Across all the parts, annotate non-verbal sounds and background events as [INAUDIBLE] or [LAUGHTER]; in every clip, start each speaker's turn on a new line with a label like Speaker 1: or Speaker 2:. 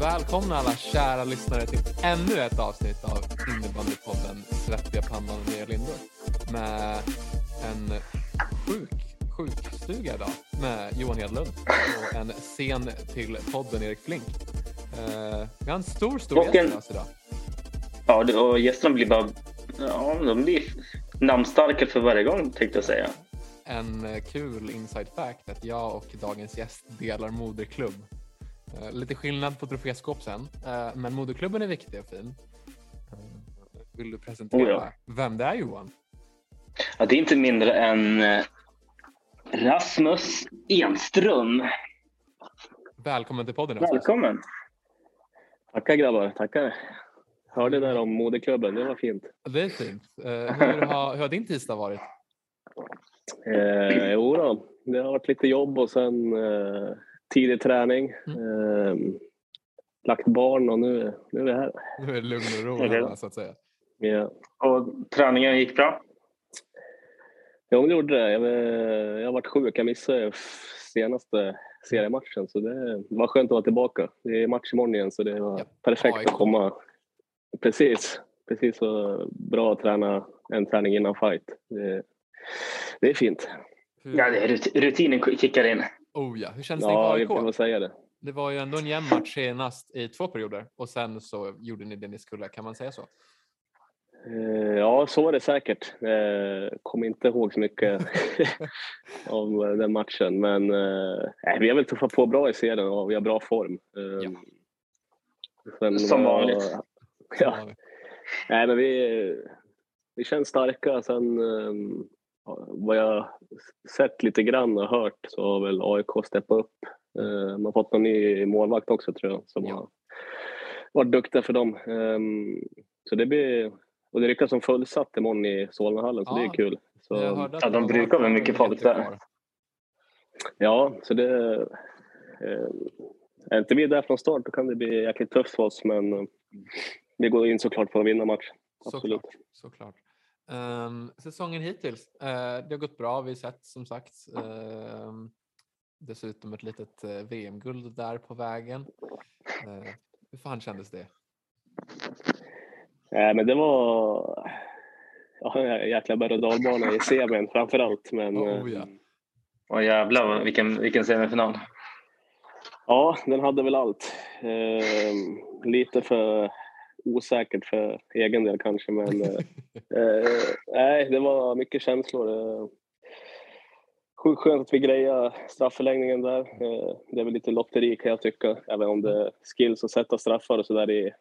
Speaker 1: Välkomna alla kära lyssnare till ännu ett avsnitt av innebandypodden Svettiga pannan med Lindor. Med en sjuk sjukstuga idag med Johan Hedlund och en scen till podden Erik Flink. Uh, vi har en stor, stor
Speaker 2: Och
Speaker 1: gäst med oss idag.
Speaker 2: Ja, och gästerna blir bara... Ja, de blir namnstarkare för varje gång tänkte jag säga.
Speaker 1: En kul inside fact att jag och dagens gäst delar moderklubb. Eh, lite skillnad på troféskåp sen, eh, men moderklubben är viktig och fin. Vill du presentera
Speaker 2: Oh ja.
Speaker 1: vem det är Johan?
Speaker 2: Ja, det är inte mindre än eh, Rasmus Enström.
Speaker 1: Välkommen till podden Rasmus.
Speaker 2: Välkommen!
Speaker 3: Tackar grabbar, tackar. Hörde där om moderklubben, det var fint.
Speaker 1: Det är fint. Hur, har, hur har din tisdag varit?
Speaker 3: Eh, jo då, det har varit lite jobb och sen eh, tidig träning. Eh, lagt barn och nu, nu är vi här.
Speaker 1: Nu är det lugn och ro hemma, så att säga.
Speaker 3: Ja,
Speaker 2: Och träningen gick bra?
Speaker 3: ja det gjorde det. Jag, var- jag har varit sjuk, jag missade senaste seriematchen så det var skönt att vara tillbaka. Det är match imorgon igen så det var
Speaker 1: Ja,
Speaker 3: perfekt
Speaker 1: AIK.
Speaker 3: att komma. Precis, precis så bra att träna en träning innan fight. Det, det är fint.
Speaker 1: Hur,
Speaker 2: Ja, det rutinen kickar in.
Speaker 1: Oh ja. Hur känns det
Speaker 3: Ja,
Speaker 1: inför AIK?
Speaker 3: säga det.
Speaker 1: Det var ju ändå en jämn match senast i två perioder och sen så gjorde ni det ni skulle. Kan man säga så?
Speaker 3: Eh, Ja, så var det säkert. Eh, Kommer inte ihåg så mycket [LAUGHS] av den matchen. Men eh, nej, vi har väl tuffat på bra i serien och vi har bra form. Eh, sen
Speaker 2: Som vanligt.
Speaker 3: Ja, nej, men vi, vi känns starka. Sen eh, vad jag sett lite grann och hört så har väl AIK steppat upp. Eh, Man har fått någon ny målvakt också tror jag som
Speaker 1: Ja.
Speaker 3: har varit duktiga för dem. Ehm, Så det blir och det ryktas som fullsatt imorgon i Solnahallen så det
Speaker 1: Ja.
Speaker 3: är kul. Så,
Speaker 2: Ja,
Speaker 1: det
Speaker 2: de brukar vara mycket folk där.
Speaker 3: Ja, så det... Eh, är inte vi där från start då kan det bli jäkligt tufft för oss men eh, vi går in såklart för att vinna match. Absolut.
Speaker 1: Såklart. såklart. Ehm, säsongen hittills, eh, det har gått bra. Vi har sett som sagt ehm, dessutom ett litet eh, VM-guld där på vägen. Uh, hur fan kändes det?
Speaker 3: Nej, men det var ja, jäkla berg och dalbana i semin framför allt. Men
Speaker 1: Oh,
Speaker 3: eh,
Speaker 1: ja.
Speaker 2: Och jävlar vilken, vilken semifinal.
Speaker 3: ja, den hade väl allt. Eh, lite för osäkert för egen del kanske, men [LAUGHS] eh, eh, nej, det var mycket känslor. Eh, Sjukt skönt att vi grejade strafförlängningen där. Eh, det är väl lite lotteri kan jag tycka, även om det är skills att sätta straffar och sådär i,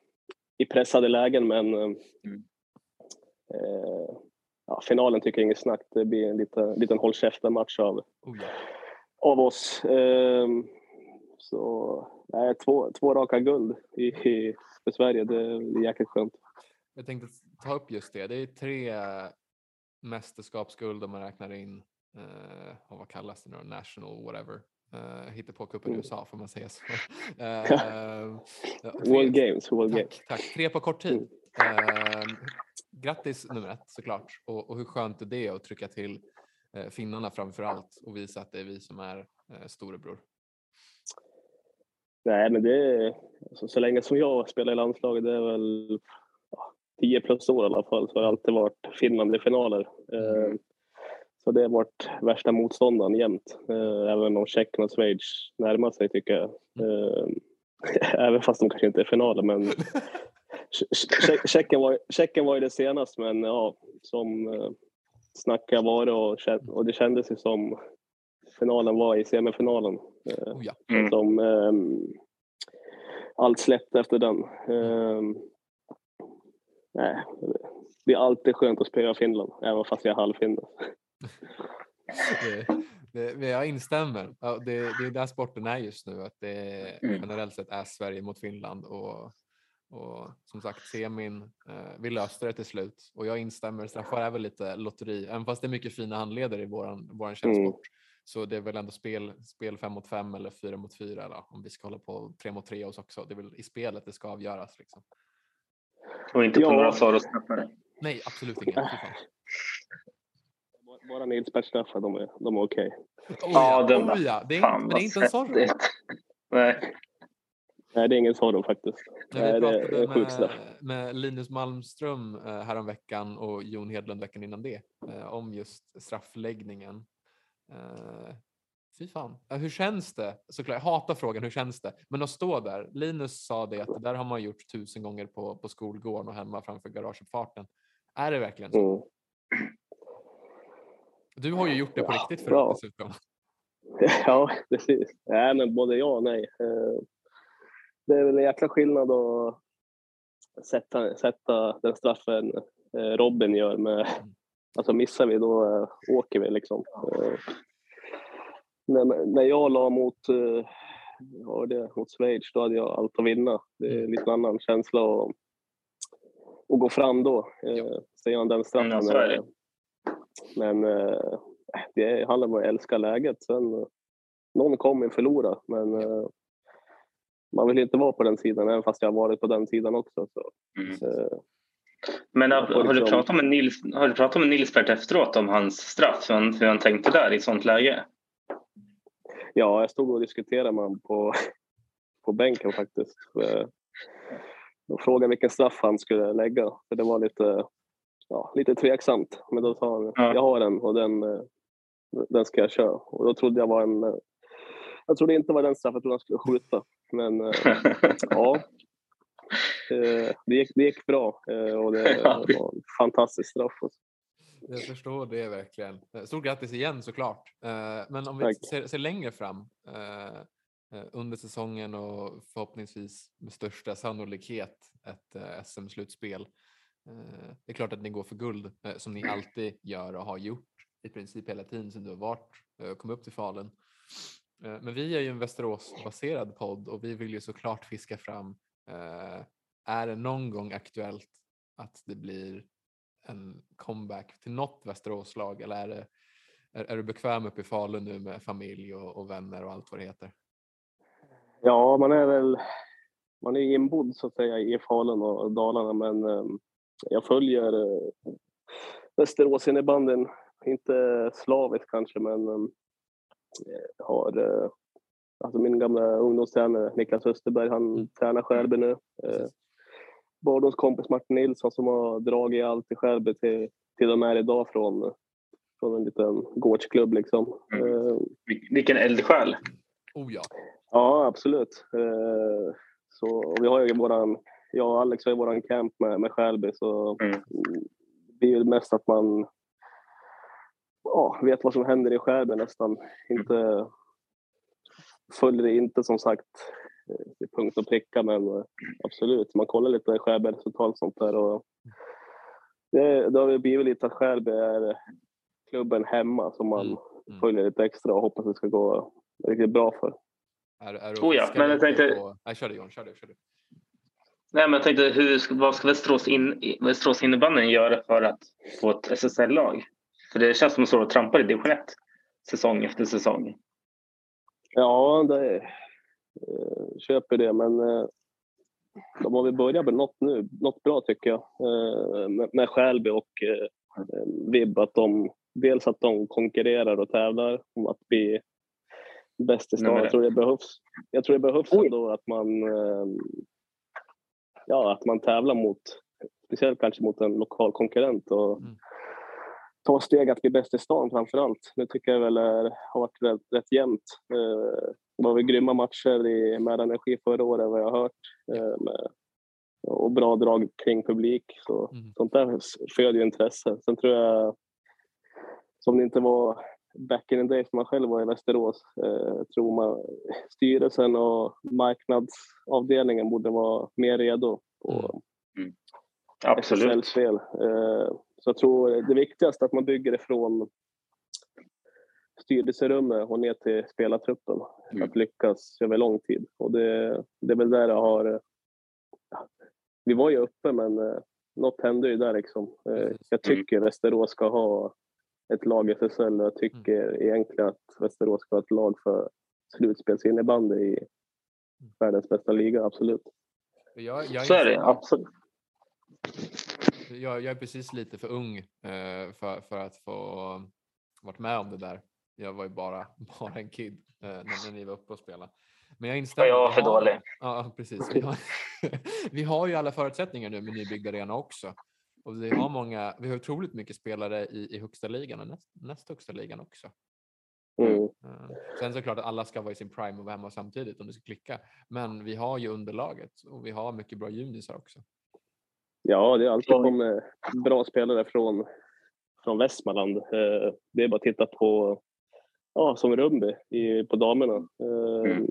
Speaker 3: i pressade lägen. Men eh, ja, finalen tycker jag inget snack. Det blir en liten, liten håll käften-match av,
Speaker 1: Oh, ja.
Speaker 3: av oss. Så nej, två, två raka guld i, i, för Sverige, det är jäkligt skönt.
Speaker 1: Jag tänkte ta upp just det. Det är tre mästerskapsguld om man räknar in, uh, vad kallas det nu? National whatever. Uh, Hittepåcupen i
Speaker 3: Mm.
Speaker 1: USA får man säga så. [LAUGHS] Eh, tre-
Speaker 3: World Games, World Games.
Speaker 1: Tack, tack. Tre på kort tid. Eh, grattis nummer ett såklart. Och, och hur skönt är det att trycka till eh, finnarna framför allt och visa att det är vi som är eh, storebror.
Speaker 3: Nej, men det är, alltså, så länge som jag spelar i landslaget, det är väl ja, 10 plus år i alla fall, så har det alltid varit Finland i finaler. Eh, så det har varit värsta motståndaren jämt. Eh, även om Tjeckien och Schweiz närmar sig tycker jag. Eh, [LAUGHS] även fast de kanske inte är finaler, men [LAUGHS] Tje- Tje- Tjeckien var, Tjeckien var ju det senast, men ja, som eh, snackar var och, och det kändes ju som finalen var i semifinalen. Eh,
Speaker 1: Oh, ja.
Speaker 2: Mm.
Speaker 3: som ehm, allt släppte efter den. Ehm, nej, det är alltid skönt att spela Finland, även fast jag är halvfinne.
Speaker 1: jag instämmer. Det, det är där sporten är just nu. Att det
Speaker 2: Mm.
Speaker 1: generellt sett är Sverige mot Finland. Och, och som sagt, semin, eh, vi löste det till slut. Och jag instämmer, straffar är väl lite lotteri. Även fast det är mycket fina handleder i våran, våran källsport. Så det är väl ändå spel, spel fem mot fem eller fyra mot fyra. Eller om vi ska hålla på tre mot tre oss också. Det är väl i spelet det ska avgöras. Liksom.
Speaker 2: Och inte på
Speaker 3: Ja.
Speaker 2: några Soros-straffar.
Speaker 1: Nej, absolut fan.
Speaker 3: Bara Nilsbergsstraffar, de är, de är okej.
Speaker 1: Oh,
Speaker 2: Ja,
Speaker 1: ja,
Speaker 2: den-
Speaker 1: oh, ja. Det är,
Speaker 2: Fan,
Speaker 1: inte, men det är inte en
Speaker 2: svettigt. Nej.
Speaker 3: Nej, det är ingen sorg faktiskt.
Speaker 1: Nej, vi
Speaker 3: Nej, det
Speaker 1: pratade
Speaker 3: är straff.
Speaker 1: med, med Linus Malmström eh, häromveckan och Jon Hedlund veckan innan det eh, om just straffläggningen. Eh, fy fan. Ja, hur känns det? Såklart, jag hatar frågan hur känns det? Men att stå där. Linus sa det att det där har man gjort tusen gånger på, på skolgården och hemma framför garageuppfarten. Är det verkligen så?
Speaker 3: Mm.
Speaker 1: Du har ju gjort det på
Speaker 3: Ja,
Speaker 1: riktigt förut dessutom. [LAUGHS]
Speaker 3: Ja, precis. Nej, men både ja och nej. Eh, Det är väl en jäkla skillnad att sätta, sätta den straffen eh, Robin gör med... Alltså missar vi då eh, åker vi liksom. Eh, När, när jag la mot, eh, var det, mot Schweiz, då hade jag allt att vinna. Det är en lite annan känsla att, att gå fram då. Eh, han den straffen.
Speaker 2: Mm, så
Speaker 3: Men det handlar om att älska läget. Sen, någon kommer förlora, men man vill inte vara på den sidan, även fast jag har varit på den sidan också. Så,
Speaker 2: Mm.
Speaker 3: eh,
Speaker 2: Men har,
Speaker 3: får
Speaker 2: har, du
Speaker 3: liksom-
Speaker 2: pratat med Nils, har du pratat med Nilsbert efteråt om hans straff? Hur han, hur han tänkte där i ett sånt läge?
Speaker 3: ja, jag stod och diskuterade med honom på, [LAUGHS] på bänken faktiskt. Eh, Och frågade vilken straff han skulle lägga, för det var lite, ja, lite tveksamt. Men då sa han,
Speaker 2: Ja.
Speaker 3: jag har en och den, eh, den ska jag köra. Och då trodde jag var en, eh, jag trodde inte det var den straffen, jag trodde han skulle skjuta. Men eh, [LAUGHS] Ja. Eh, Det gick, det gick bra eh, och det [LAUGHS] var en fantastisk straff.
Speaker 1: Jag förstår det verkligen. Eh, Stort grattis igen såklart. Men om vi
Speaker 3: Tack.
Speaker 1: ser, ser längre fram under säsongen och förhoppningsvis med största sannolikhet ett SM-slutspel. Det är klart att ni går för guld som ni alltid gör och har gjort i princip hela tiden sedan du har varit och kom upp till Falun. Men vi är ju en Västeråsbaserad podd och vi vill ju såklart fiska fram. Eh, är det någon gång aktuellt att det blir en comeback till något Västeråslag eller är, det, är, är du bekväm uppe i Falun nu med familj och, och vänner och allt vad det heter?
Speaker 3: Ja, man är väl man är inbodd så att säga i Falun och Dalarna men um, jag följer uh, Västerås innebandyn, inte slaviskt kanske men um, har uh, alltså min gamla ungdomstränare Niklas Österberg, han
Speaker 1: Mm.
Speaker 3: tränar Skärby nu. Eh,
Speaker 1: Precis.
Speaker 3: Barndoms kompis Martin Nilsson som har dragit allt i Skärby till, till de är idag från, från en liten gårdsklubb liksom.
Speaker 2: Mm.
Speaker 3: Eh,
Speaker 2: Vil- Vilken eldsjäl.
Speaker 1: Oh ja,
Speaker 3: Ja, absolut. Eh, Så och vi har ju våran, jag och Alex har ju våran camp med, med Skälby så
Speaker 2: Mm.
Speaker 3: mm, det är ju mest att man ja, vet vad som händer i Skälby nästan. Inte, följer det inte som sagt eh, till punkt och pricka men eh, absolut, man kollar lite Skälby-resultat och sånt där. Och det, det har blivit lite att Skälby är klubben hemma som man
Speaker 1: Mm, mm.
Speaker 3: följer lite extra och hoppas det ska gå riktigt bra för.
Speaker 1: är, är
Speaker 2: Oh ja, men jag tänkte-
Speaker 1: På... Nej, kör du John, kör du. Kör du.
Speaker 2: Nej, men jag tänkte, hur, vad ska Västerås, in, Västerås innebandyn göra för att få ett SSL-lag? För det känns som att de trampar i division 1 säsong efter säsong.
Speaker 3: Ja, det eh, köper det, men eh, de har väl börjat med något nu, något bra tycker jag, eh, med, med Skälby och eh, eh, Vibb. Att de, dels att de konkurrerar och tävlar om att bli bäst i stan. Jag tror det behövs, jag tror det behövs ändå att man, ja, att man tävlar mot, speciellt kanske mot en lokal konkurrent och
Speaker 1: Mm.
Speaker 3: Ta steg att bli bäst i stan framför allt. Nu tycker jag väl är, har varit rätt, rätt jämnt. Eh, det var väl grymma matcher i, med Energi förra året vad jag har hört. Eh, med, och bra drag kring publik. Så,
Speaker 1: Mm.
Speaker 3: Sånt där föder ju intresse. Sen tror jag, som det inte var back in the days när man själv var i Västerås, eh, tror man styrelsen och marknadsavdelningen borde vara mer redo på
Speaker 2: Absolut.
Speaker 3: SSL-spel. Eh, Så jag tror det viktigaste är att man bygger det från styrelserummet och ner till spelartruppen.
Speaker 2: Mm.
Speaker 3: Att lyckas över lång tid. Och det, det är väl där det har... Vi var ju uppe men eh, något hände ju där liksom. Eh. Jag tycker Västerås ska ha ett lag i SSL och jag tycker egentligen att Västerås ska ha ett lag för slutspelsinnebandy i världens bästa liga, absolut.
Speaker 1: Jag, jag,
Speaker 2: Så är det, absolut.
Speaker 1: Jag, jag är precis lite för ung eh, för, för att få varit med om det där. jag var ju bara, [LAUGHS] bara en kid eh, när, när ni var uppe och spelade. Men jag instämmer.
Speaker 2: jag var för dålig.
Speaker 1: Ja, precis. Vi har, [LAUGHS] vi har ju alla förutsättningar nu med nybyggd arena också. Och vi har många, vi har otroligt mycket spelare i, i högsta ligan och näst, näst högsta ligan också.
Speaker 3: Mm.
Speaker 1: Eh, Sen såklart att alla ska vara i sin prime och vara hemma samtidigt om det ska klicka. Men vi har ju underlaget och vi har mycket bra junisar också.
Speaker 3: Ja, det har alltid kommit bra spelare från, från Västmanland. Eh, Det är bara att titta på, ja, som Rumby i, på damerna. Eh,
Speaker 2: Mm.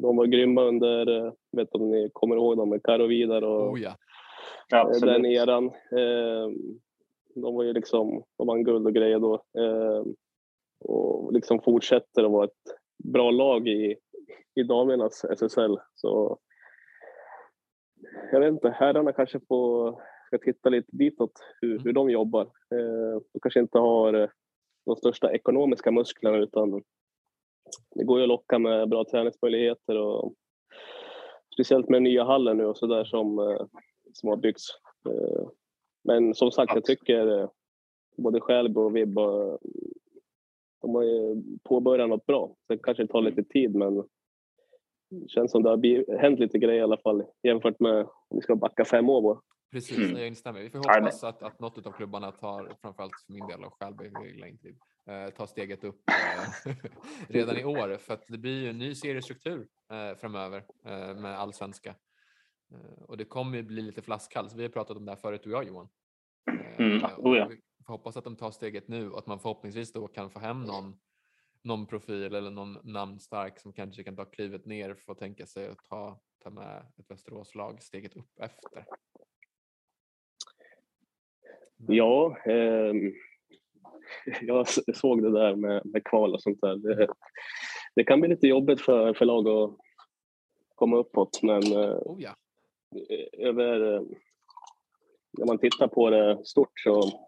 Speaker 3: De var grymma under, eh, vet om ni kommer ihåg dem, med Karo Vidar och
Speaker 1: Oh ja,
Speaker 3: eh, den eran. Eh, De var ju liksom, de vann guld och grejer då. Eh, Och liksom fortsätter att vara ett bra lag i, i damernas SSL. Så jag vet inte, herrarna kanske får, ska titta lite ditåt hur, hur de jobbar. Eh, de kanske inte har eh, de största ekonomiska musklerna utan det går ju att locka med bra träningsmöjligheter och speciellt med nya hallen nu och sådär som, eh, som har byggts. Men som sagt, jag tycker både Skälby och Vibb de har ju påbörjat något bra. Sen kanske det tar lite tid men det känns som det har hänt lite grejer i alla fall jämfört med om vi ska backa fem år bara.
Speaker 1: precis.
Speaker 2: Mm.
Speaker 1: Jag instämmer. Vi får hoppas att, att något av klubbarna tar, framförallt för min del och inte, eh, tar steget upp eh, [LAUGHS] redan i år. För att det blir ju en ny seriestruktur eh, framöver eh, med allsvenska. Och det kommer ju bli lite flaskhals. Vi har pratat om det här förut du och jag Johan.
Speaker 2: Mm,
Speaker 1: och
Speaker 2: oh ja.
Speaker 1: Vi får hoppas att de tar steget nu och att man förhoppningsvis då kan få hem någon, någon profil eller någon namnstark som kanske kan ta klivet ner för att tänka sig att ta, ta med ett Västeråslag steget upp efter.
Speaker 3: Ja, ehm, [LAUGHS] jag såg det där med, med kval och sånt där. Det, det kan bli lite jobbigt för, för lag att komma uppåt men eh,
Speaker 1: Oh ja.
Speaker 3: över, eh, när man tittar på det stort så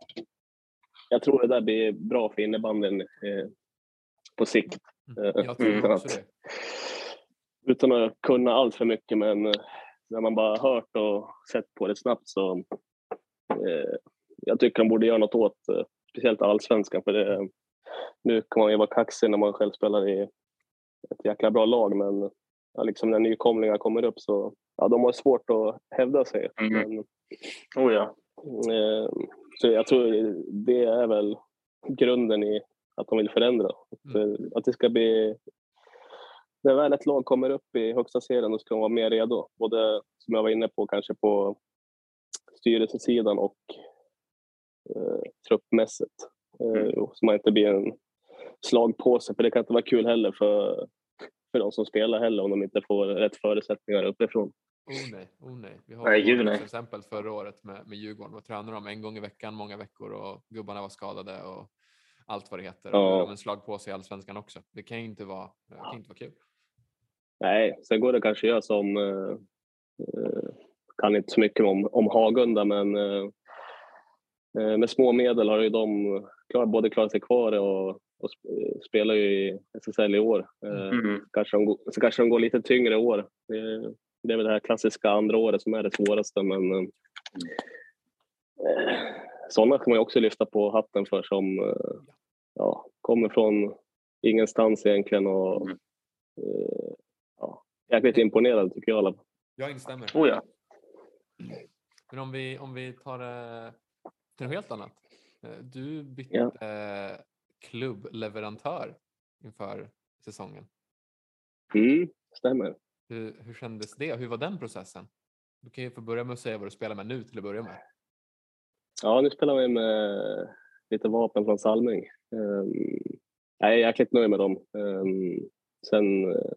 Speaker 3: jag tror det där blir bra för innebandyn eh, på sikt.
Speaker 1: Mm.
Speaker 3: Eh,
Speaker 1: Jag tror
Speaker 3: mm.
Speaker 1: också det.
Speaker 3: Utan att kunna allt för mycket men eh, när man bara hört och sett på det snabbt så eh, jag tycker de borde göra något åt eh, speciellt allsvenskan för det, nu kan man ju vara kaxig när man själv spelar i ett jäkla bra lag men ja, liksom när nykomlingar kommer upp så ja, de har svårt att hävda sig.
Speaker 2: Mm.
Speaker 3: Men,
Speaker 2: Oh, ja.
Speaker 3: Eh, Så jag tror det är väl grunden i att de vill förändra. Att,
Speaker 1: Mm.
Speaker 3: att det ska bli... När väl ett lag kommer upp i högsta serien då ska de vara mer redo. Både, som jag var inne på, kanske på styrelsesidan och eh, truppmässigt. Eh, och så man inte blir en slagpåse, för det kan inte vara kul heller för, för de som spelar heller om de inte får rätt förutsättningar uppifrån.
Speaker 1: Oh nej, oh nej. Vi har
Speaker 2: Nej, nej.
Speaker 1: exempel förra året med, med Djurgården. Då tränade de en gång i veckan, många veckor och gubbarna var skadade och allt vad det heter.
Speaker 3: Ja.
Speaker 1: De en slag på sig i allsvenskan också. Det kan ju inte vara, det kan inte vara kul.
Speaker 3: Nej, sen går det kanske att göra som, eh, eh, kan inte så mycket om, om Hagunda, men eh, eh, med små medel har ju de klar, både klarat sig kvar och, och sp- eh, spelar ju i SSL i år. Eh,
Speaker 2: Mm.
Speaker 3: kanske de, så kanske de går lite tyngre i år. Eh, det är väl det här klassiska andra året som är det svåraste, men eh, eh, sådana kan man ju också lyfta på hatten för som eh, ja, kommer från ingenstans egentligen och
Speaker 2: Mm.
Speaker 3: eh, ja, jäkligt imponerad tycker jag alla.
Speaker 1: Jag instämmer.
Speaker 2: Oh, ja.
Speaker 1: Men om vi, om vi tar det till något helt annat. Eh, Du bytte
Speaker 3: Ja.
Speaker 1: eh, klubbleverantör inför säsongen.
Speaker 3: Mm, stämmer.
Speaker 1: Hur, hur kändes det? Hur var den processen? Du kan ju få börja med att säga vad du spelar med nu till att börja med.
Speaker 3: Ja, nu spelar vi med lite vapen från Salming. Um, jag är jäkligt nöjd med dem. Um, sen eh,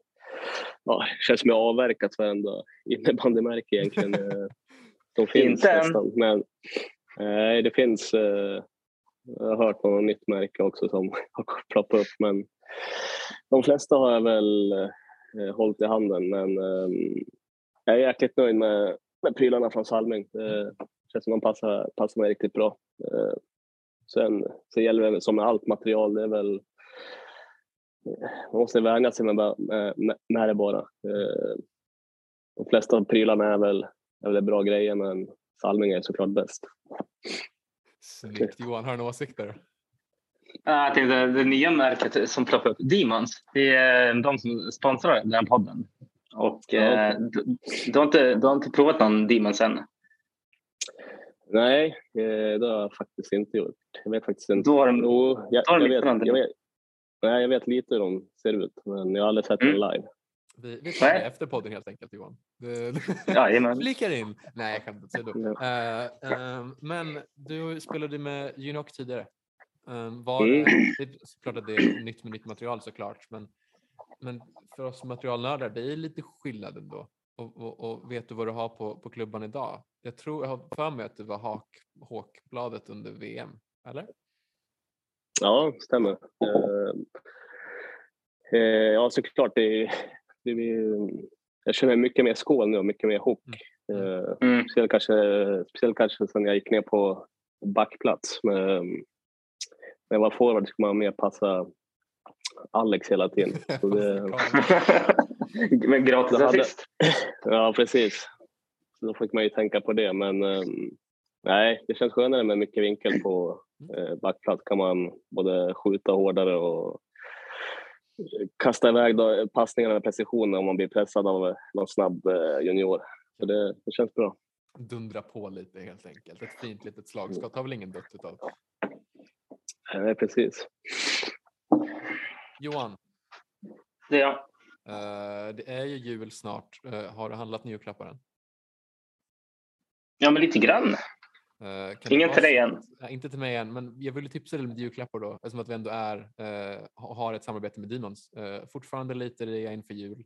Speaker 3: ja, känns som jag avverkat varenda innebandymärke egentligen. eh, [LAUGHS] som finns
Speaker 2: Inte
Speaker 3: nästan. Men nej, det finns. eh, jag har hört något nytt märke också som [LAUGHS] har ploppat upp. Men de flesta har jag väl eh, hållit i handen. Men ehm, jag är jäkligt nöjd med, med prylarna från Salming. Känns som de passar, passar mig riktigt bra. Eh, sen, sen gäller det som med allt material, det är väl eh, man måste vänja sig med, med, med, med det bara. Eh, de flesta av prylarna är väl, är väl bra grejer men Salming är såklart bäst.
Speaker 1: Snyggt Johan, har du några åsikter?
Speaker 2: Jag tänkte det nya märket som ploppar upp, Demons, det är de som sponsrar den här podden. Och
Speaker 3: Ja,
Speaker 2: eh, du, du, har inte, du har inte provat någon Demons än?
Speaker 3: Nej, eh, det har jag faktiskt inte gjort. Jag vet faktiskt inte.
Speaker 2: Då har
Speaker 3: Jo, jag,
Speaker 2: har
Speaker 3: jag, vet, jag, vet, nej, jag vet lite hur de ser ut, men jag har aldrig sett dem
Speaker 2: Mm.
Speaker 3: live.
Speaker 1: Vi, vi det efter podden helt enkelt Johan. Du. [LAUGHS] Flikar in. Nej, jag skämtar. Eh, ehm, men du spelade med Uniock tidigare. Um, var
Speaker 3: Mm.
Speaker 1: det, det är såklart att det är nytt med nytt material såklart, men, men för oss materialnördar, det är lite skillnad ändå. Och, och, och vet du vad du har på, på klubban idag? Jag tror, jag har för mig att det var Hak, Håkbladet under VM, eller?
Speaker 3: Ja, stämmer. Eh, eh, ja, såklart. Det, det, jag känner mycket mer skål nu och mycket mer hook. Eh,
Speaker 2: Mm.
Speaker 3: speciellt, kanske, speciellt kanske sen jag gick ner på backplats. Men, när jag var forward skulle man mer passa Alex hela tiden. [LAUGHS] Så det,
Speaker 2: Men gratis
Speaker 3: hade-
Speaker 2: assist. [LAUGHS]
Speaker 3: ja, precis. Så då fick man ju tänka på det. Men eh, nej, det känns skönare med mycket vinkel på eh, backplats. kan man både skjuta hårdare och kasta iväg då, passningarna med precision om man blir pressad av någon snabb eh, junior. Så det, det känns bra.
Speaker 1: Dundra på lite helt enkelt. Ett fint litet slagskott har väl ingen dött utav.
Speaker 3: Nej, precis.
Speaker 1: Johan,
Speaker 2: Det är jag.
Speaker 1: eh, det är ju jul snart. Eh, har du handlat nya julklappar än?
Speaker 2: Ja, men lite grann.
Speaker 1: Eh, kan
Speaker 2: Ingen till dig än.
Speaker 1: inte till mig än, men jag vill tipsa dig om julklappar då, eftersom att vi ändå är, eh, ha- har ett samarbete med Demons. Eh, fortfarande lite rea inför jul.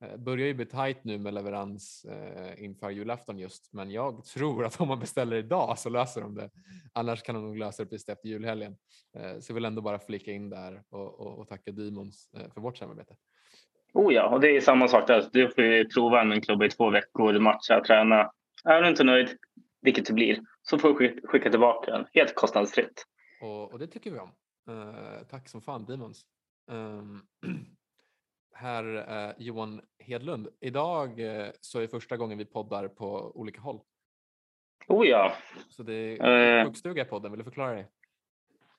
Speaker 1: Eh, börjar ju bli tajt nu med leverans eh, inför julafton just, men jag tror att om man beställer idag så löser de det. Annars kan de nog lösa det precis efter julhelgen. Eh, så jag vill ändå bara flika in där och, och, och tacka Demons eh, för vårt samarbete.
Speaker 2: Oh ja, och det är samma sak där. Du får prova en klubb i två veckor, matcha, träna. Är du inte nöjd, vilket det blir, så får du skick- skicka tillbaka den helt kostnadsfritt.
Speaker 1: Och, och det tycker vi om. Eh, tack som fan Demons. Um, herr eh, Johan Hedlund, idag eh, så är första gången vi poddar på olika håll.
Speaker 2: Oh ja.
Speaker 1: Så det är
Speaker 2: Eh.
Speaker 1: sjukstuga i podden, vill du förklara dig?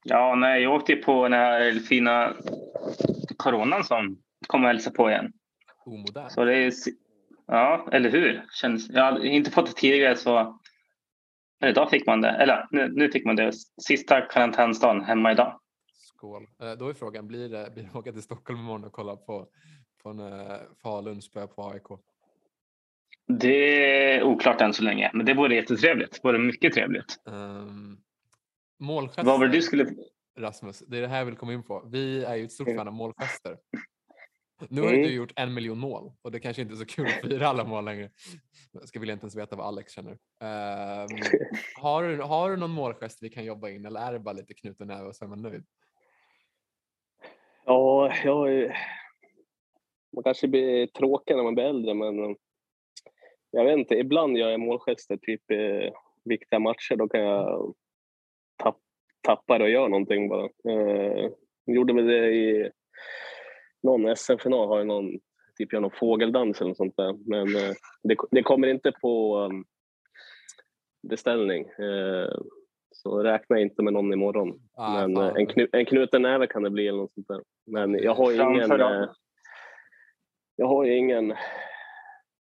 Speaker 2: Ja, nej, jag åkte på den här fina coronan som kom och hälsade på igen.
Speaker 1: Omodern.
Speaker 2: Så det är, ja, eller hur? Känns, jag har inte fått det tidigare så idag fick man det. Eller nu, nu fick man det. Sista karantänsdagen hemma idag.
Speaker 1: Skål. Eh, då är frågan, blir det, blir det åka till Stockholm imorgon och kolla på, på en uh, Falun spö på AIK?
Speaker 2: Det är oklart än så länge, men det vore jättetrevligt. Det vore mycket trevligt.
Speaker 1: Um, målgester.
Speaker 2: Vad var det du skulle...
Speaker 1: Rasmus, det är det här jag vill komma in på. Vi är ju ett stort fan av målgester. Nu har
Speaker 3: Mm.
Speaker 1: du gjort en miljon mål och det kanske inte är så kul att fira alla mål längre. Jag ska väl inte ens veta vad Alex känner. Ehm, [LAUGHS] har, du, har du någon målgest vi kan jobba in eller är det bara lite knuten näve och så är man nöjd?
Speaker 3: Ja, jag, är- man kanske blir tråkig när man blir äldre, men eh, jag vet inte. Ibland gör jag målgester, typ i viktiga matcher. Då kan jag tapp, tappa det och göra någonting bara. Eh, gjorde väl det i någon SM-final, har jag någon, typ gör någon fågeldans eller något sånt där. Men eh, det, det kommer inte på um, beställning. Eh, så räkna inte med någon imorgon.
Speaker 1: Ah,
Speaker 3: Men
Speaker 1: fan.
Speaker 3: eh, en, knu, en knuten näve kan det bli eller något sånt där. Men jag har ju ingen...
Speaker 2: Dem.
Speaker 3: eh, Jag har ju ingen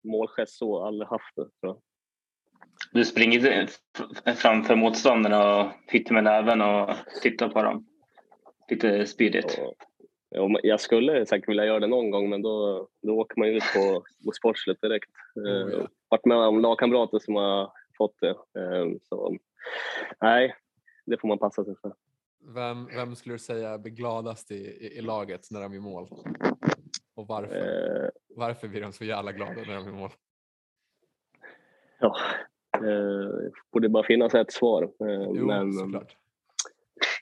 Speaker 3: målgest så, aldrig haft det. tror jag.
Speaker 2: Du springer framför motståndarna och hytter med näven och tittar på dem. Lite spydigt.
Speaker 3: Ja, jag skulle säkert vilja göra det någon gång men då, då åker man ju ut på, på sportsligt direkt.
Speaker 1: Oh, ja.
Speaker 3: Eh, Varit med om lagkamrater som har fått det. Eh, Så nej, det får man passa sig för.
Speaker 1: Vem, vem skulle du säga blir gladast i, i, i laget när de gör mål? Och varför?
Speaker 3: Eh,
Speaker 1: Varför blir de så jävla glada när de gör mål?
Speaker 3: Ja, eh, borde bara finnas ett svar. Eh,
Speaker 1: Jo,
Speaker 3: men
Speaker 1: såklart.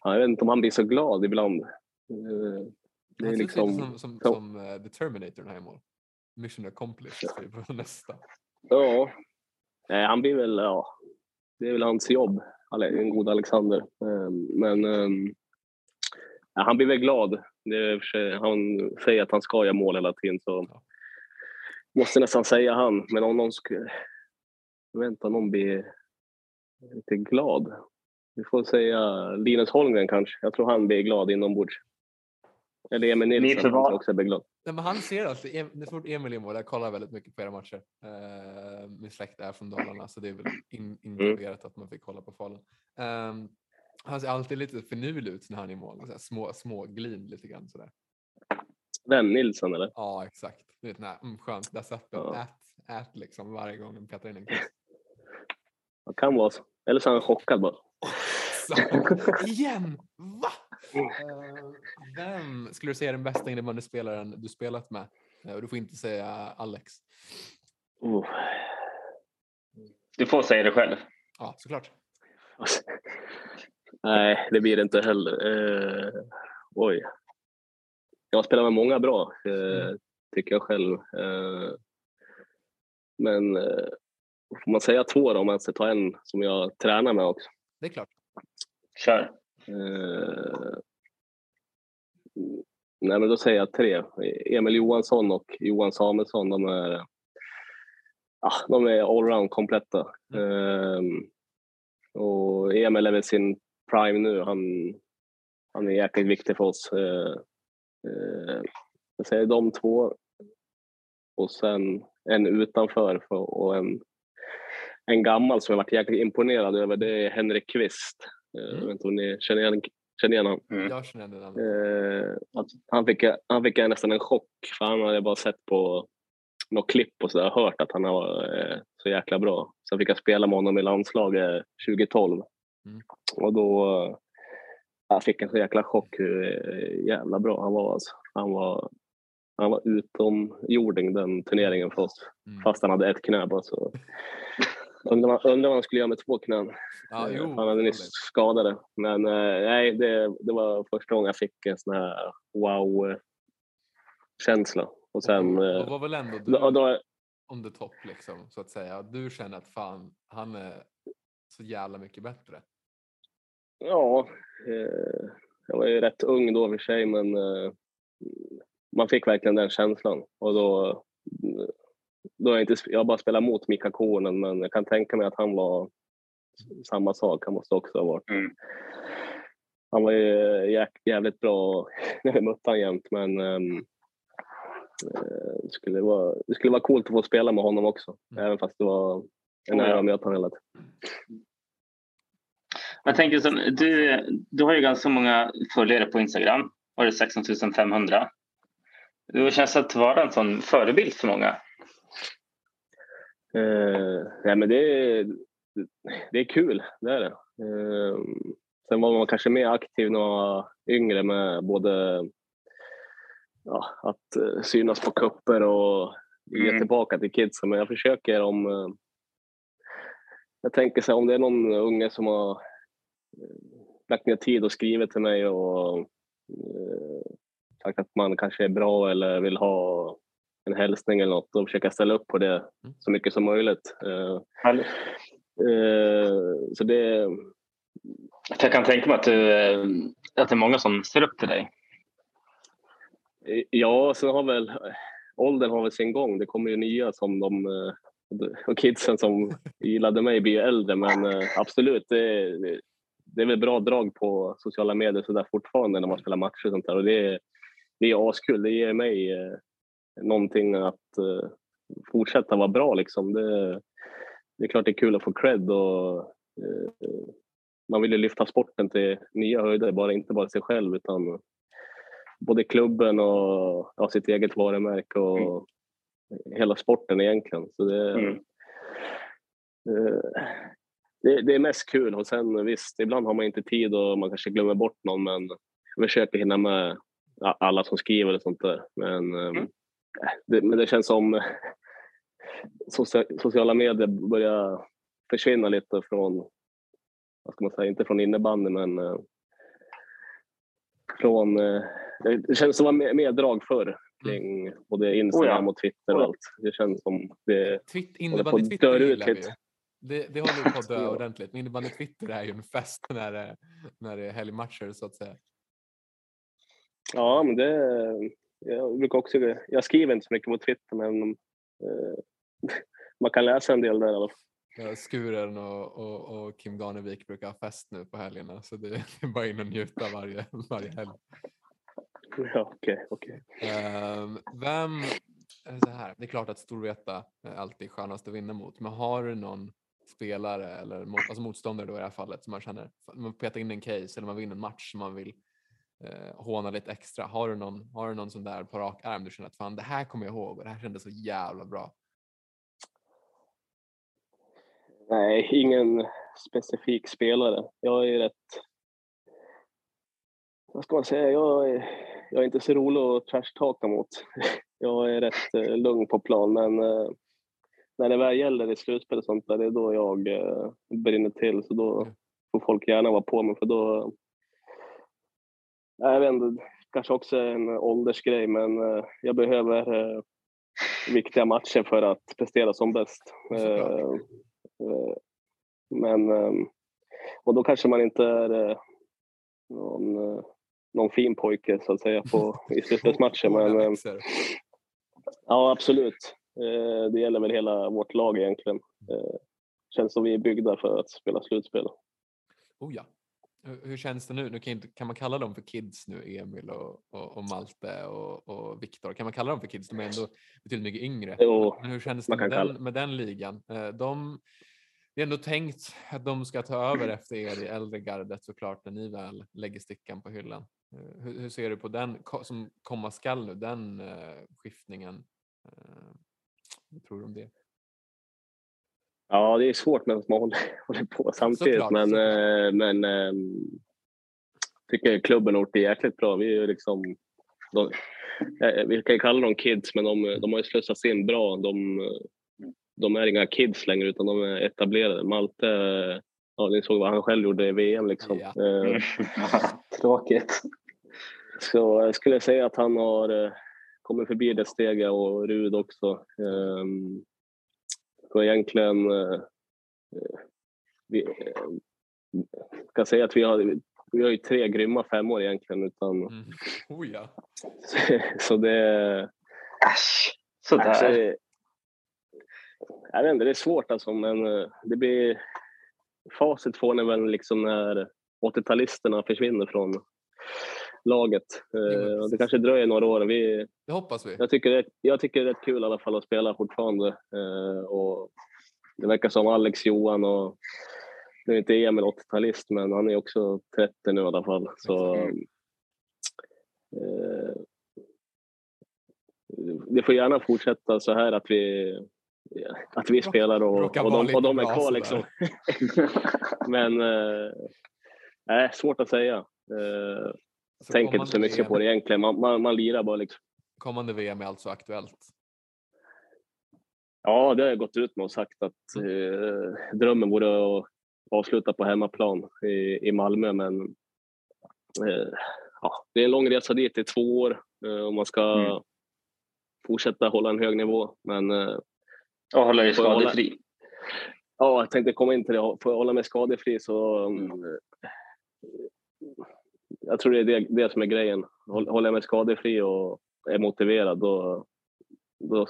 Speaker 3: ja, jag vet inte om han blir så glad ibland. Eh, Det är
Speaker 1: ser liksom...
Speaker 3: liksom,
Speaker 1: som, som,
Speaker 3: ja.
Speaker 1: som eh, The Terminator när han gör mål. Mission accomplished typ, på [LAUGHS] nästa.
Speaker 3: ja, Nej, han blir väl, ja, det är väl hans jobb, en god Alexander. Eh, Men ehm, ja, han blir väl glad. Sig, han säger att han ska göra mål hela tiden så
Speaker 1: Ja.
Speaker 3: måste nästan säga han. Men om någon skulle, om någon blir lite glad. vi får säga Linus Holmgren kanske. Jag tror han blir glad inombords. Eller Emil Nilsson
Speaker 2: förvar-
Speaker 3: också blir glad.
Speaker 1: Nej, men han ser det är fort Emil är mål, jag kollar väldigt mycket på era matcher. Uh, min släkt är från Dalarna så det är väl in, involverat att man fick kolla på Falun. Ehm, han ser alltid lite finurlig ut när han är i mål, så här, små, små glid lite grann sådär.
Speaker 3: Vem? Nilsson eller?
Speaker 1: Ja exakt, du vet, nej, mm, skönt, där satt den,
Speaker 3: Ja.
Speaker 1: ät, ät liksom varje gång de petar in en kast.
Speaker 3: Det kan vara så. Eller så är han chockad bara.
Speaker 1: Så, [LAUGHS] igen! Va? Eh, vem skulle du säga är den bästa innebandyspelaren du spelat med? Och du får inte säga Alex.
Speaker 3: Oh.
Speaker 2: Du får säga det själv.
Speaker 1: Ja, såklart. [LAUGHS]
Speaker 3: Nej, det blir det inte heller. Eh, oj. Jag har spelat med många bra,
Speaker 1: Mm.
Speaker 3: tycker jag själv. Men får man säga två då, om man ska ta en som jag tränar med också.
Speaker 1: Det är klart.
Speaker 2: Kör.
Speaker 3: Eh, nej, men då säger jag tre. Emil Johansson och Johan Samuelsson, de är, ah, de är allround kompletta. Eh, och Emil är väl sin prime nu. Han, han är jäkligt viktig för oss. Eh, eh, jag säger de två. Och sen en utanför för, och en, en gammal som jag varit jäkligt imponerad över. Det är Henrik Kvist. Eh, Jag vet inte om ni känner igen, känner igen honom.
Speaker 2: Mm.
Speaker 1: Jag känner den.
Speaker 3: Eh, att han, fick, han fick nästan en chock för han hade bara sett på något klipp och så där, hört att han var eh, så jäkla bra. Sen fick jag spela med honom i landslaget 2012.
Speaker 1: Mm.
Speaker 3: Och då eh, jag fick en så jäkla chock hur eh, jävla bra han var. Alltså. Han var han var utomjording den turneringen för oss.
Speaker 1: Mm.
Speaker 3: Fast han hade ett knä bara. Så. Undrar vad undrar vad han skulle göra med två knän.
Speaker 1: Ja,
Speaker 3: Eh,
Speaker 1: jo,
Speaker 3: han hade nyss skadade. Men eh, nej, det, det var första gången jag fick en sån här wow-känsla. Och sen...
Speaker 1: Och
Speaker 3: eh,
Speaker 1: var väl ändå du
Speaker 3: Då, då,
Speaker 1: on the top liksom, så att säga. Du känner att fan, han är så jävla mycket bättre.
Speaker 3: ja, eh, jag var ju rätt ung då i och för sig, men eh, man fick verkligen den känslan. Och då, då jag, inte, jag bara spelat mot Mika Konen, men jag kan tänka mig att han var samma sak. Han måste också ha varit.
Speaker 2: Mm.
Speaker 3: Han var ju jävligt bra [LAUGHS] när vi mötte honom jämt, men eh, det, skulle vara, det skulle vara coolt att få spela med honom också,
Speaker 1: Mm.
Speaker 3: även fast det var en ära att möta honom hela tiden.
Speaker 2: Jag tänker som, du, du har ju ganska många följare på Instagram. Har du 16 500? Hur känns det att vara en sån förebild för många?
Speaker 3: Eh, nej, men det, det är kul, det är det. Eh, sen var man kanske mer aktiv när man var yngre med både ja, att eh, synas på kupper och ge
Speaker 2: Mm.
Speaker 3: tillbaka till kidsen. Men jag försöker om... Eh, jag tänker så här, om det är någon unge som har eh, lagt ner tid och skrivit till mig och sagt att man kanske är bra eller vill ha en hälsning eller något, försöker jag ställa upp på det så mycket som möjligt. Eh,
Speaker 2: Härligt.
Speaker 3: eh, så det,
Speaker 2: Jag kan tänka mig att, du, eh, att det är många som ser upp till dig.
Speaker 3: ja, sen har väl åldern har väl sin gång. Det kommer ju nya som de och kidsen som [LAUGHS] gillade mig blir ju äldre, men absolut, det, det, det är väl bra drag på sociala medier så där fortfarande när man spelar matcher och sånt där. Och det, är- det är askul. Det ger mig någonting att eh, fortsätta vara bra liksom. Det, det är klart det är kul att få cred och eh, man vill ju lyfta sporten till nya höjder, bara inte bara sig själv utan både klubben och ja, sitt eget varumärke och hela sporten egentligen. Så det,
Speaker 2: Mm.
Speaker 3: eh, det, det är mest kul och sen visst, ibland har man inte tid och man kanske glömmer bort någon men jag försöker hinna med alla som skriver och sånt där. Men, eh,
Speaker 2: Mm.
Speaker 3: Det, men det känns som socia- sociala medier börjar försvinna lite från, vad ska man säga, inte från innebandy men eh, från, eh, det- känns som att det var mer, drag förr kring både Instagram
Speaker 2: Oh ja.
Speaker 3: och Twitter och allt. Det känns som det,
Speaker 1: Twitt,
Speaker 3: på
Speaker 1: innebandy Twitter
Speaker 3: dö ut lite.
Speaker 1: Det, det håller på att dö [LAUGHS] ordentligt. Innebandy Twitter är ju en fest när det, när det är helgmatcher så att säga.
Speaker 3: Ja, men det... Jag brukar också... Jag skriver inte så mycket på Twitter, men eh, [LAUGHS] man kan läsa en del där i alla fall.
Speaker 1: Skuren och, och, och, Kim Ganevik brukar ha fest nu på helgerna så [LAUGHS] det är bara in och njuta varje, varje helg.
Speaker 3: Ja, okay.
Speaker 1: Okay. Um, vem, så här, det är klart att Storvreta är alltid skönast att vinna mot, men har du någon spelare eller mot, alltså motståndare då i det här fallet som man känner, man petar in en case eller man vinner en match som man vill eh, håna lite extra. Har du någon, har du någon sån där på rak arm du känner att fan det här kommer jag ihåg och det här kändes så jävla bra?
Speaker 3: Nej, ingen specifik spelare. Jag är rätt... Vad ska man säga? Jag är, jag är inte så rolig att trashtalka mot. [LAUGHS] Jag är rätt eh, lugn på plan, men eh, när det väl gäller i slutspel och sånt där, det är då jag eh, brinner till. Så då får folk gärna vara på mig, för då... Jag vet inte, kanske också en åldersgrej, men eh, jag behöver eh, viktiga matcher för att prestera som bäst. Eh, men, ehm, och då kanske man inte är någon, någon fin pojke så att säga på, i [LAUGHS] slutspelsmatchen. Men, ja, absolut. Det gäller väl hela vårt lag egentligen. Känns som vi är byggda för att spela slutspel.
Speaker 1: Oh ja. Hur känns det nu? nu kan, kan, man kalla dem för kids nu, Emil och, och, och Malte och, och Viktor? Kan man kalla dem för kids? De är ändå betydligt mycket yngre.
Speaker 3: Jo,
Speaker 1: Men hur känns det med den, med den, ligan? De, det är ändå tänkt att de ska ta över efter er i äldre gardet såklart när ni väl lägger stickan på hyllan. Eh, hur, hur ser du på den som komma skall nu, den uh, skiftningen? Vad tror du om det?
Speaker 3: Ja, det är svårt när man håller, [LAUGHS] håller på samtidigt, såklart, men, såklart. men äh, tycker klubben har gjort det jäkligt bra. Vi är liksom, de, vi kan kalla dem kids, men de, de har ju slussats in bra. De, de är inga kids längre utan de är etablerade. Malte, ja ni såg vad han själv gjorde i VM liksom. Ja. Eh, [LAUGHS]
Speaker 2: Tråkigt.
Speaker 3: Så jag skulle säga att han har eh, kommit förbi det steget och Rud också. Eh, så egentligen eh, vi kan säga att vi har, vi har ju tre grymma femmor egentligen. Utan, mm. [LAUGHS]
Speaker 1: oh ja.
Speaker 3: så, [LAUGHS] så det...
Speaker 2: Äsch, sådär. Alltså,
Speaker 3: jag vet inte, det är svårt alltså, men eh, det blir... Facit får ni väl liksom när 80-talisterna försvinner från laget. Mm. Det kanske dröjer några år. Vi,
Speaker 1: det hoppas vi.
Speaker 3: Jag tycker det, jag tycker det är rätt kul i alla fall att spela fortfarande. Eh, och det verkar som Alex Johan och nu är inte Emil 80-talist, men han är också 30 nu i alla fall. Så, eh, det får gärna fortsätta så här att vi att vi spelar och, och, de, och de är kvar liksom. [LAUGHS] Men äh, svårt att säga. Äh, tänker inte så mycket VM, på det egentligen. Man, man, man lirar bara liksom.
Speaker 1: Kommande VM är alltså aktuellt?
Speaker 3: Ja, det har jag gått ut med och sagt att eh, drömmen vore att avsluta på hemmaplan i, i Malmö, men eh, ja, det är en lång resa dit, det är två år eh, och man ska mm. fortsätta hålla en hög nivå. Men eh,
Speaker 2: och hålla dig skadefri.
Speaker 3: Ja, jag tänkte komma in till det. Får jag hålla mig skadefri så... Mm. Jag tror det är det, det som är grejen. Håller jag mig skadefri och är motiverad då, då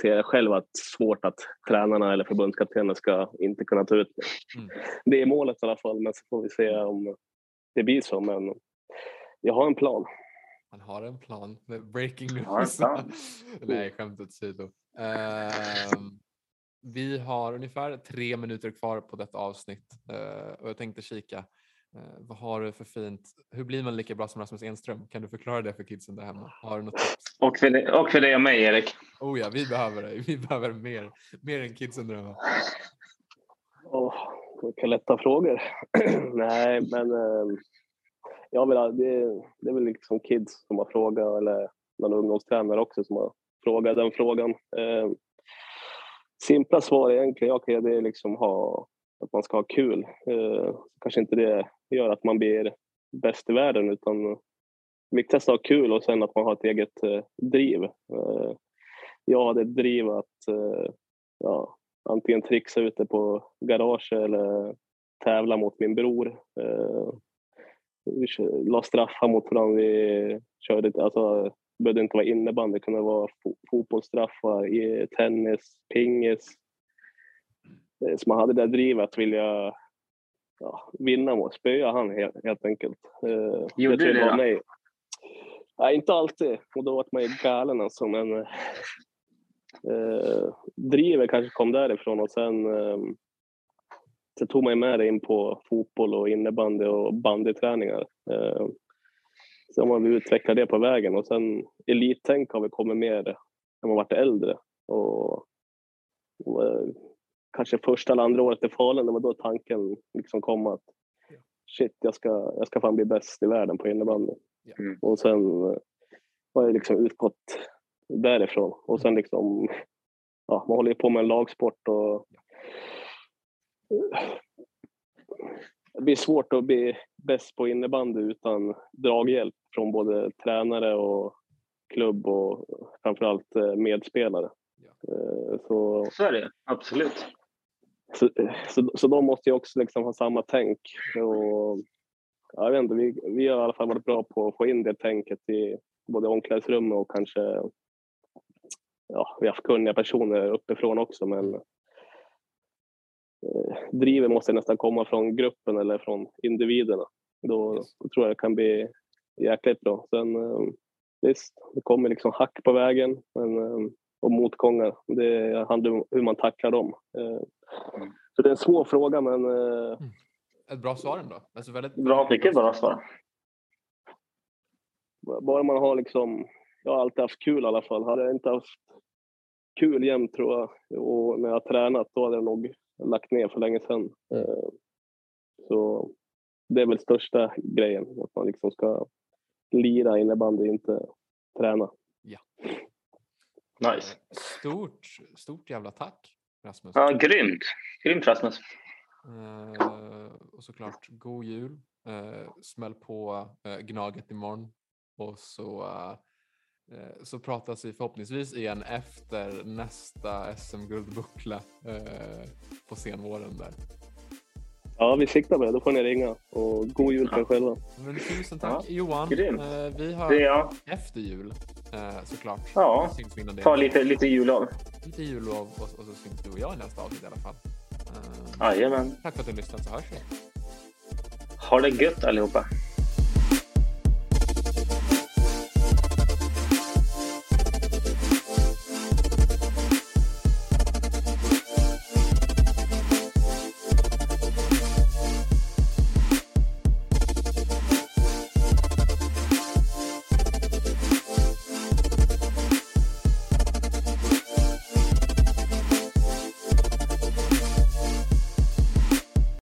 Speaker 3: ser jag själv att svårt att tränarna eller förbundskaptenen ska inte kunna ta ut det. Mm. Det är målet i alla fall, men så får vi se om det blir så. Men jag har en plan.
Speaker 1: Han har en plan. Breaking news. [LAUGHS] Nej, skämt åsido. Uh, vi har ungefär tre minuter kvar på detta avsnitt uh, och jag tänkte kika. Uh, vad har du för fint? Hur blir man lika bra som Rasmus Enström? Kan du förklara det för kidsen där hemma? Har du något tips?
Speaker 2: Och för, det, och för dig och mig, Erik.
Speaker 1: Oh ja, vi behöver dig. Vi behöver mer, mer än kidsen där hemma.
Speaker 3: Oh, vilka lätta frågor. [CLEARS THROAT] Nej, men ehm, jag vill, det, det är väl liksom kids som har frågat eller någon ungdomstränare också som har frågat den frågan. Eh, simpla svar egentligen, okay, det är liksom ha, att man ska ha kul. Eh, kanske inte det gör att man blir bäst i världen utan viktigast att ha kul och sen att man har ett eget eh, driv. Eh, jag hade ett driv att ja, antingen trixa ute på garage eller tävla mot min bror. Vi la straffar mot varandra. Vi körde, alltså, det behövde inte vara innebandy, det kunde vara fotbollsstraffar, tennis, pingis eh, som hade det där drivet att vilja ja, vinna och spöa han helt, helt enkelt. Eh,
Speaker 2: Gjorde du det då?
Speaker 3: Mig. Nej, inte alltid. Och då var man ju galen alltså. Men eh, drivet kanske kom därifrån och sen eh, så tog man med det in på fotboll och innebandy och bandyträningar. Eh, sen har vi utvecklat det på vägen och sen elittänk har vi kommit mer när man varit äldre. Och, och kanske första eller andra året i Falun, det var då tanken liksom kom att shit, jag ska, jag ska fan bli bäst i världen på innebandy.
Speaker 2: Mm.
Speaker 3: Och sen eh, har jag liksom utgått därifrån. Och sen liksom, ja, man håller ju på med en lagsport och det blir svårt att bli bäst på innebandy utan draghjälp från både tränare och klubb och framförallt eh, medspelare. Eh, Så,
Speaker 2: Så är det absolut
Speaker 3: så, så, så de måste ju också liksom ha samma tänk. Och, jag vet inte, vi, vi har i alla fall varit bra på att få in det tänket i både omklädningsrummet och kanske ja, vi har haft kunniga personer uppifrån också men eh, drivet måste nästan komma från gruppen eller från individerna. Då, då tror jag det kan bli jäkligt bra. Sen eh, visst, det kommer liksom hack på vägen men, eh, och motgångar. Det handlar om hur man tacklar dem. Eh, så det är en svår fråga men eh,
Speaker 1: Ett bra svar ändå. Alltså väldigt,
Speaker 2: Bra, mycket bra svar.
Speaker 3: bara man har liksom, jag har alltid haft kul i alla fall. Hade jag inte haft kul jämt tror jag och när jag har tränat då hade jag nog lagt ner för länge sedan. Eh, Så det är väl största grejen, att man liksom ska lira innebandy, inte träna.
Speaker 2: Nice.
Speaker 1: Stort, stort jävla tack Rasmus.
Speaker 2: Ja, grymt. Grymt Rasmus.
Speaker 1: Eh, och såklart god jul. Eh, smäll på eh, Gnaget imorgon. Och så, eh, eh, så pratas vi förhoppningsvis igen efter nästa SM-guldbuckla eh, på senvåren där.
Speaker 3: Ja, vi siktar på det. Då får ni ringa. Och god jul på er själva.
Speaker 1: Men tusen tack
Speaker 2: Ja,
Speaker 1: Johan.
Speaker 2: grymt.
Speaker 1: Eh, vi har
Speaker 2: jag.
Speaker 1: efter jul eh, såklart.
Speaker 2: Ja. Ta lite, lite jullov.
Speaker 1: lite jullov och, och så syns du och jag i nästa avsnitt i alla fall. Eh,
Speaker 2: Jajamän.
Speaker 1: tack för att du lyssnade så hörs vi.
Speaker 2: Ha det gött allihopa.